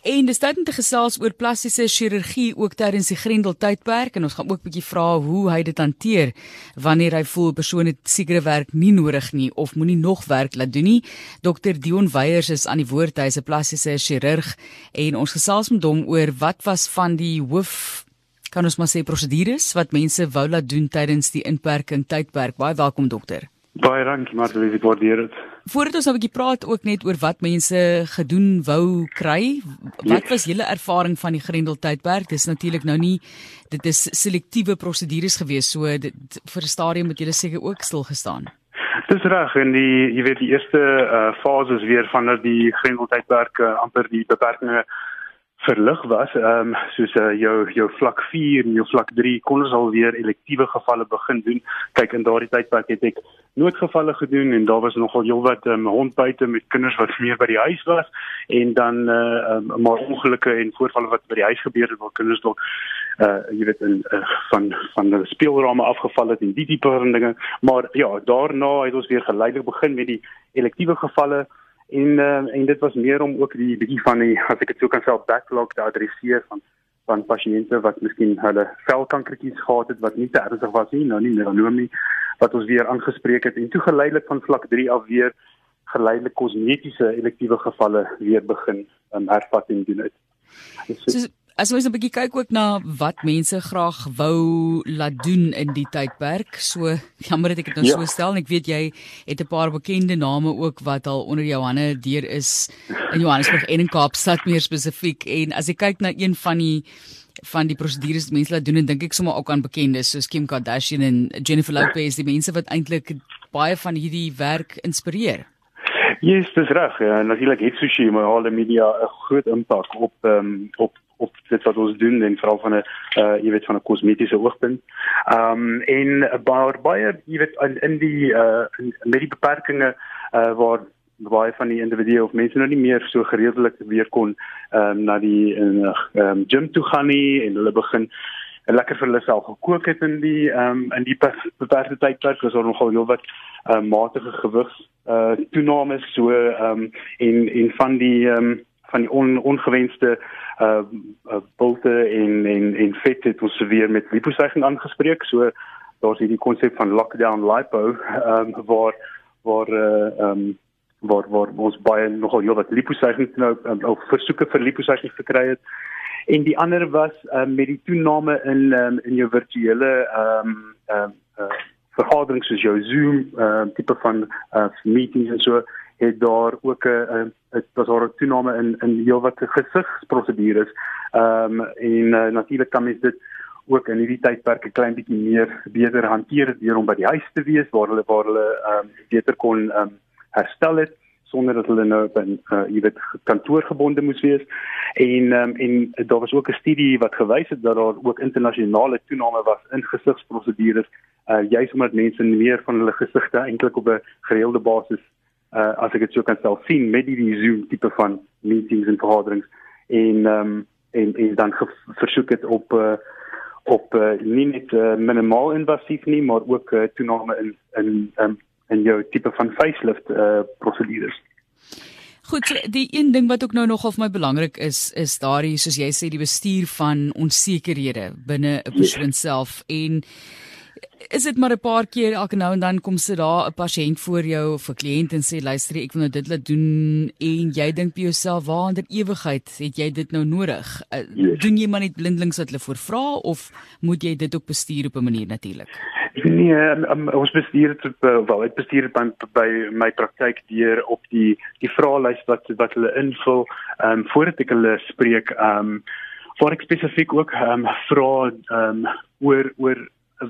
En dis tyd om te gesels oor plastiese chirurgie ook tydens die Grendel tydperk en ons gaan ook 'n bietjie vra hoe hy dit hanteer wanneer hy voel 'n persoon het sekere werk nie nodig nie of moenie nog werk laat doen nie. Dr Dion Weyers is aan die woord, hy is 'n plastiese chirurg en ons gesels met hom oor wat was van die hoof kan ons maar sê prosedures wat mense wou laat doen tydens die inperking tydperk. Baie welkom dokter. Baie dankie Martie, ek waardeer dit. Voordat ons nou 'n bietjie praat ook net oor wat mense gedoen wou kry, wat was julle ervaring van die Grendel tydperk? Dis natuurlik nou nie dit is selektiewe prosedures gewees, so dit vir 'n stadium het julle seker ook stil gestaan. Dis reg en die jy weet die eerste uh, fases weer van dat die Grendel tydperk uh, amper die beperkings verlig was, ehm um, soos uh, jou jou vlak 4 en jou vlak 3 kon ons al weer elektiewe gevalle begin doen. Kyk in daardie tydperk het ek noodgevalle gedoen en daar was nogal heelwat um, hondbuite met kinders wat meer by die huis was en dan eh uh, um, maar ongelukke en voorvalle wat by die huis gebeur het waar kinders dalk uh, jy weet in uh, van van die speelrame afgeval het en die van dinge. Maar ja, daarna het ons weer geleidelik begin met die elektiewe gevalle en uh, en dit was meer om ook die bietjie van die as ek dit sou kan sê backlog te adresseer van van pasiënte wat miskien hulle velkankertjies gehad het wat nie te ernstig was nie nou nie melanoom nie wat ons weer aangespreek het en toe geleidelik van vlak 3 af weer geleidelik kosmetiese elektiewe gevalle weer begin um, hervat en doen dit. So, As ons 'n bietjie kyk ook na wat mense graag wou laat doen in die tydperk, so jammer dat ek dit nou ja. so stel en ek weet jy het 'n paar bekende name ook wat al onder jou hande deur is in Johannesburg en in Kaapstad meer spesifiek en as ek kyk na een van die van die prosedures wat mense laat doen en dink ek sommer ook aan bekendes soos Kim Kardashian en Jennifer Lopez, die mense wat eintlik baie van hierdie werk inspireer. Ja, yes, dis reg. Ja, natuurlik het sosiale media 'n groot impak op um, op op dit wat ons doen en veral van 'n uh jy weet van 'n kosmetiese oogpunt. Ehm um, en baie baie jy weet in, in die uh in, met die beperkings uh waar baie van die individue of mense nou nie meer so gereedelik weer kon ehm um, na die ehm um, gym toe gaan nie en hulle begin lekker vir hulle self gekook het in die ehm um, in die beperkte tydperk was daar nogal heel wat ehm uh, matige gewig uh toename so ehm um, en en van die ehm um, van die on, ongewenste uh, uh bulte en en en vet het ons weer met liposuiging aangespreek. So daar's hierdie konsep van lockdown lipo um waar waar uh um waar waar ons baie nogal heel wat liposuiging nou um, of versoeke vir liposuiging gekry het. En die ander was um, met die toename in um, in jou virtuele um um uh, vergaderings soos jou Zoom um tipe van uh meetings en so het daar ook 'n dit was daar 'n toename in in heelwat gesigsprosedures. Ehm um, en uh, natuurlik kan mens dit ook in hierdie tydperk 'n klein bietjie meer beter hanteer deur om by die huis te wees waar hulle waar hulle ehm um, beter kon ehm um, herstel het sonder dat hulle nou by uh, jy weet kantoorgebonde moes wees. En um, en daar was ook 'n studie wat gewys het dat daar ook internasionale toename was in gesigsprosedures uh juis omdat mense meer van hulle gesigte eintlik op 'n gereelde basis uh, as ek dit so kan stel sien met die Zoom tipe van meetings en vergaderings en ehm um, en en dan versoek dit op uh, op uh, nie net uh, minimaal invasief nie maar ook uh, toename in in um, in jou tipe van facelift uh, prosedures. Goed, die een ding wat ook nou nogal vir my belangrik is is daardie soos jy sê die bestuur van onsekerhede binne 'n persoon self en is dit maar 'n paar keer elke nou en dan kom sit daar 'n pasiënt voor jou of 'n kliënt en sê luister ek wil nou dit laat doen en jy dink by jouself waar in ewigheid het jy dit nou nodig? Uh, doen jy maar net blindelings wat hulle voorvra of moet jy dit ook bestuur op 'n manier natuurlik Nee, um, ons bestuur dit uh, wel, ek bestuur dit by, by my praktyk deur op die die vraelys wat wat hulle invul, ehm um, voordat ek hulle spreek, ehm um, voor ek spesifiek ook ehm um, vra ehm um, oor oor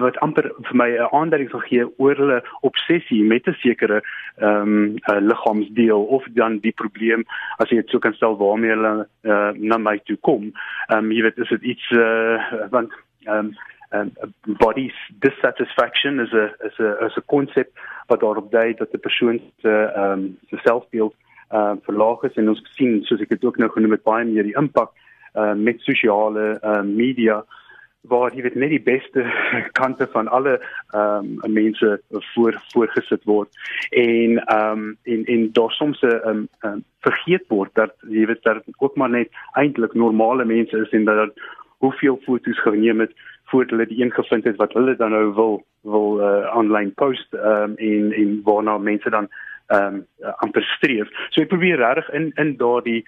wat amper vir my 'n aanduiding sal gee oor hulle obsessie met 'n sekere ehm um, liggaamsdeel of dan die probleem as jy dit so kan stel waarmee hulle uh, na my toe kom. Ehm um, jy weet is dit iets uh, want ehm um, um, body dissatisfaction is 'n is 'n is 'n konsep wat daarop dui dat 'n persoon se ehm um, se selfbeeld uh, verlaag is en ons sien soos ek dit ook nou genoem het baie meer die impak uh, met sosiale uh, media waar jy weet net die beste kante van alle ehm um, mense voor voorgesit word en ehm um, en en daar soms 'n um, um, vergeet word dat jy weet dat ook maar net eintlik normale mense is en dat hoeveel foto's geneem het voordat hulle die een gevind het wat hulle dan nou wil wil uh, online post ehm um, en en waarna mense dan ehm um, amper streef. So ek probeer regtig in in daardie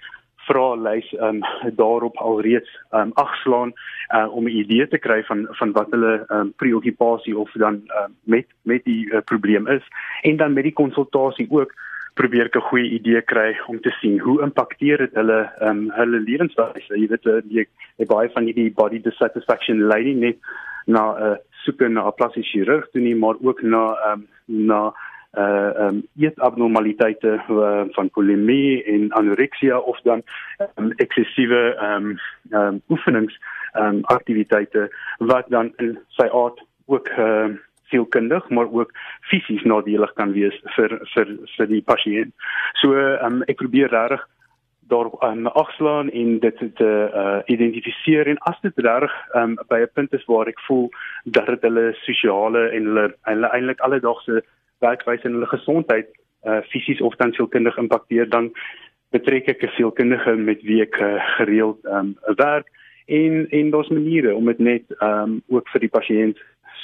vraelys um, daarop alreeds um, agslaan uh, om 'n idee te kry van van wat hulle um, preokkupasie of dan um, met met die uh, probleem is. En dan met die konsultasie ook probeer ek 'n goeie idee kry om te sien hoe impakteer dit hulle um, hulle lewenswyse. Jy weet uh, die ek baie van hierdie body dissatisfaction lady net na 'n uh, soeke na 'n plastiese chirurg toe nie maar ook na um, na uh um eetabnormaliteite uh, van bulimie en anoreksia of dan um, eksessiewe um um oefenings um aktiwiteite wat dan in sy aard ook uh sielkundig maar ook fisies nadelig kan wees vir vir vir die pasiënt. So um ek probeer regtig daar um, afslaan en dit te uh, identifiseer en as dit reg um, by 'n punt is waar ek voel dat dit hulle sosiale en hulle eintlik alledaagse werkwyse en hulle gesondheid uh fisies of dan sielkundig impakteer dan betrek ek 'n sielkundige met wie ek uh, gereeld um werk. En en daar's maniere om dit net um ook vir die pasiënt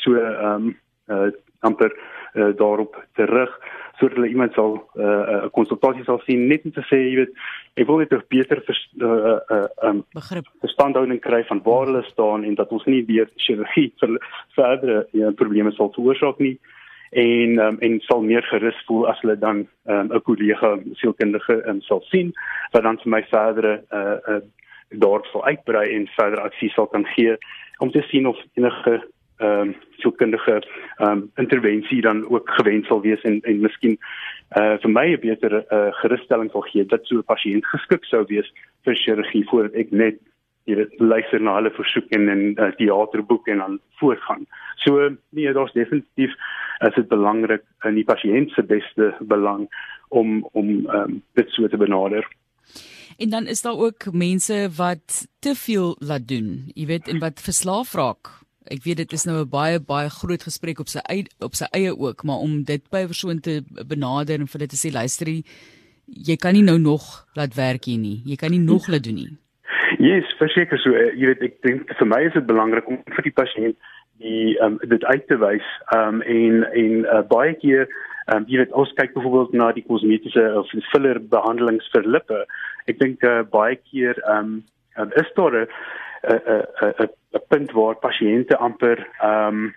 so um uh amper uh, daarop terug sodat hulle iemand sal 'n uh, konsultasie sal sien net om te sê jy weet ek wil net 'n beter vers, uh, uh, um begrip. verstandhouding kry van waar hulle staan en dat ons nie deur chirurgie vir verdere ja, probleme sal veroorsaak nie en um, en sal meer gerus voel as hulle dan ehm, 'n um, kollega sielkundige um, sal sien wat dan vir my verdere uh, uh dorp sal uitbrei en verder advies sal kan gee om te sien of enige ehm um, sielkundige ehm um, intervensie dan ook gewens sal wees en en miskien uh vir my 'n beter uh, gerusstelling sal gee dat so 'n pasiënt geskik sou wees vir chirurgie voordat ek net jy weet luister na hulle versoek en in uh, teaterboek en dan voortgaan. So nee, daar's definitief is dit belangrik in die pasiënt se beste belang om om um, dit so te benader. En dan is daar ook mense wat te veel laat doen, jy weet, en wat verslaaf raak. Ek weet dit is nou 'n baie baie groot gesprek op sy eie op sy eie ook, maar om dit by 'n persoon te benader en vir dit te sê luister jy kan nie nou nog laat werk hier nie. Jy kan nie nog laat doen nie. Yes, verseker so. Uh, jy weet ek dink vir my is dit belangrik om vir die pasiënt die um, dit uit te wys. Ehm um, en en uh, baie keer ehm um, jy weet ons kyk byvoorbeeld na die kosmetiese of filler behandelings vir lippe. Ek dink uh, baie keer ehm um, is daar 'n 'n 'n punt waar pasiënte amper ehm um,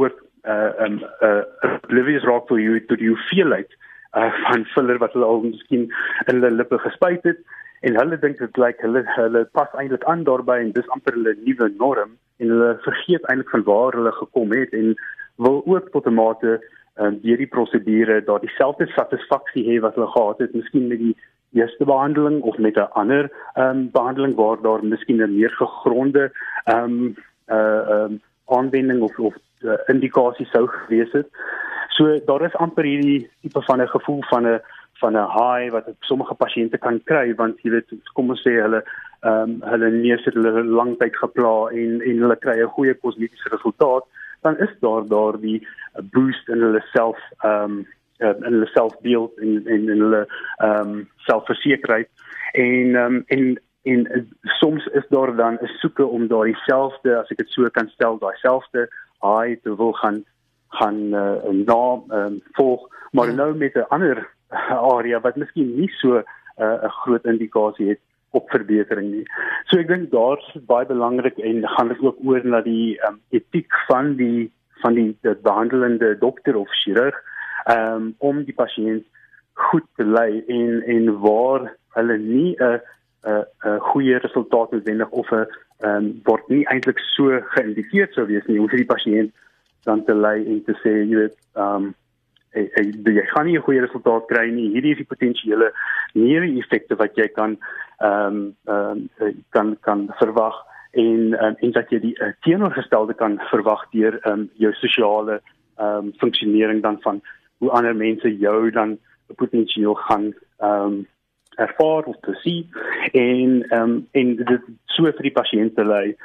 oor uh um uh oblivious raak vir jou tot jou feel like uh van filler wat hulle al miskien in hulle lippe gespuit het en hulle dink dit lyk hulle hulle pas eintlik aan daarbey en dis amper hulle nuwe norm en hulle vergeet eintlik van waar hulle gekom het en wil ook tot 'n mate um, deur die prosedure daar dieselfde satisfaksie hê wat hulle gehad het miskien met die eerste behandeling of met 'n ander um, behandeling waar daar miskien 'n meer gegronde ehm um, uh um, aanwending of of uh, indikasie sou gewees het. So daar is amper hierdie tipe van 'n gevoel van 'n van 'n high wat sommige pasiënte kan kry want jy weet kom ons sê hulle ehm um, hulle neus het hulle lang tyd gepla en en hulle kry 'n goeie kosmetiese resultaat dan is daar daar die boost in hulle self ehm um, in hulle selfbeeld en en in hulle ehm um, selfversekerheid en ehm um, en en soms is daar dan 'n soeke om daai selfde as ek dit so kan stel daai selfde high te wil gaan gaan uh, na um, volg maar ja. nou met 'n ander area wat miskien nie so 'n uh, groot indikasie het op verbetering nie. So ek dink daar's baie belangrik en gaan dit ook oor na die um, etiek van die van die, die behandelende dokter of chirurg um, om die pasiënt goed te lei en en waar hulle nie 'n 'n 'n goeie resultaat noodwendig of 'n um, word nie eintlik so geïndikeer sou wees nie om vir die pasiënt dan te lei en te sê jy weet um, jy, jy, gaan nie 'n goeie resultaat kry nie. Hierdie is die potensiële neeweffekte wat jy kan ehm um, ehm um, kan kan verwag en um, en dat jy die uh, teenoorgestelde kan verwag deur ehm um, jou sosiale ehm um, funksionering dan van hoe ander mense jou dan potensieel gaan ehm um, ervaar of te sien en ehm um, en dit so vir die pasiënte lei.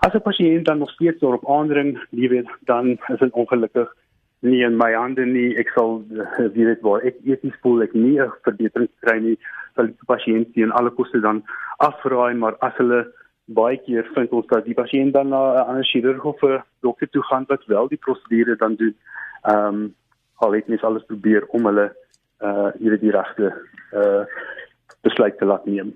As 'n pasiënt dan nog steeds daarop aandring, jy weet, dan is dit ongelukkig nie in my hande nie. Ek sal weet dit waar ek eties voel ek nie 'n verbetering kry nie, sal die pasiënt teen alle koste dan afraai, maar as hulle baie keer vind ons dat die pasiënt dan na 'n ander chirurg of 'n dokter toe gaan wat wel die prosedure dan doen. Ehm um, al het mens alles probeer om hulle uh jy weet die regte uh besluit te laat neem.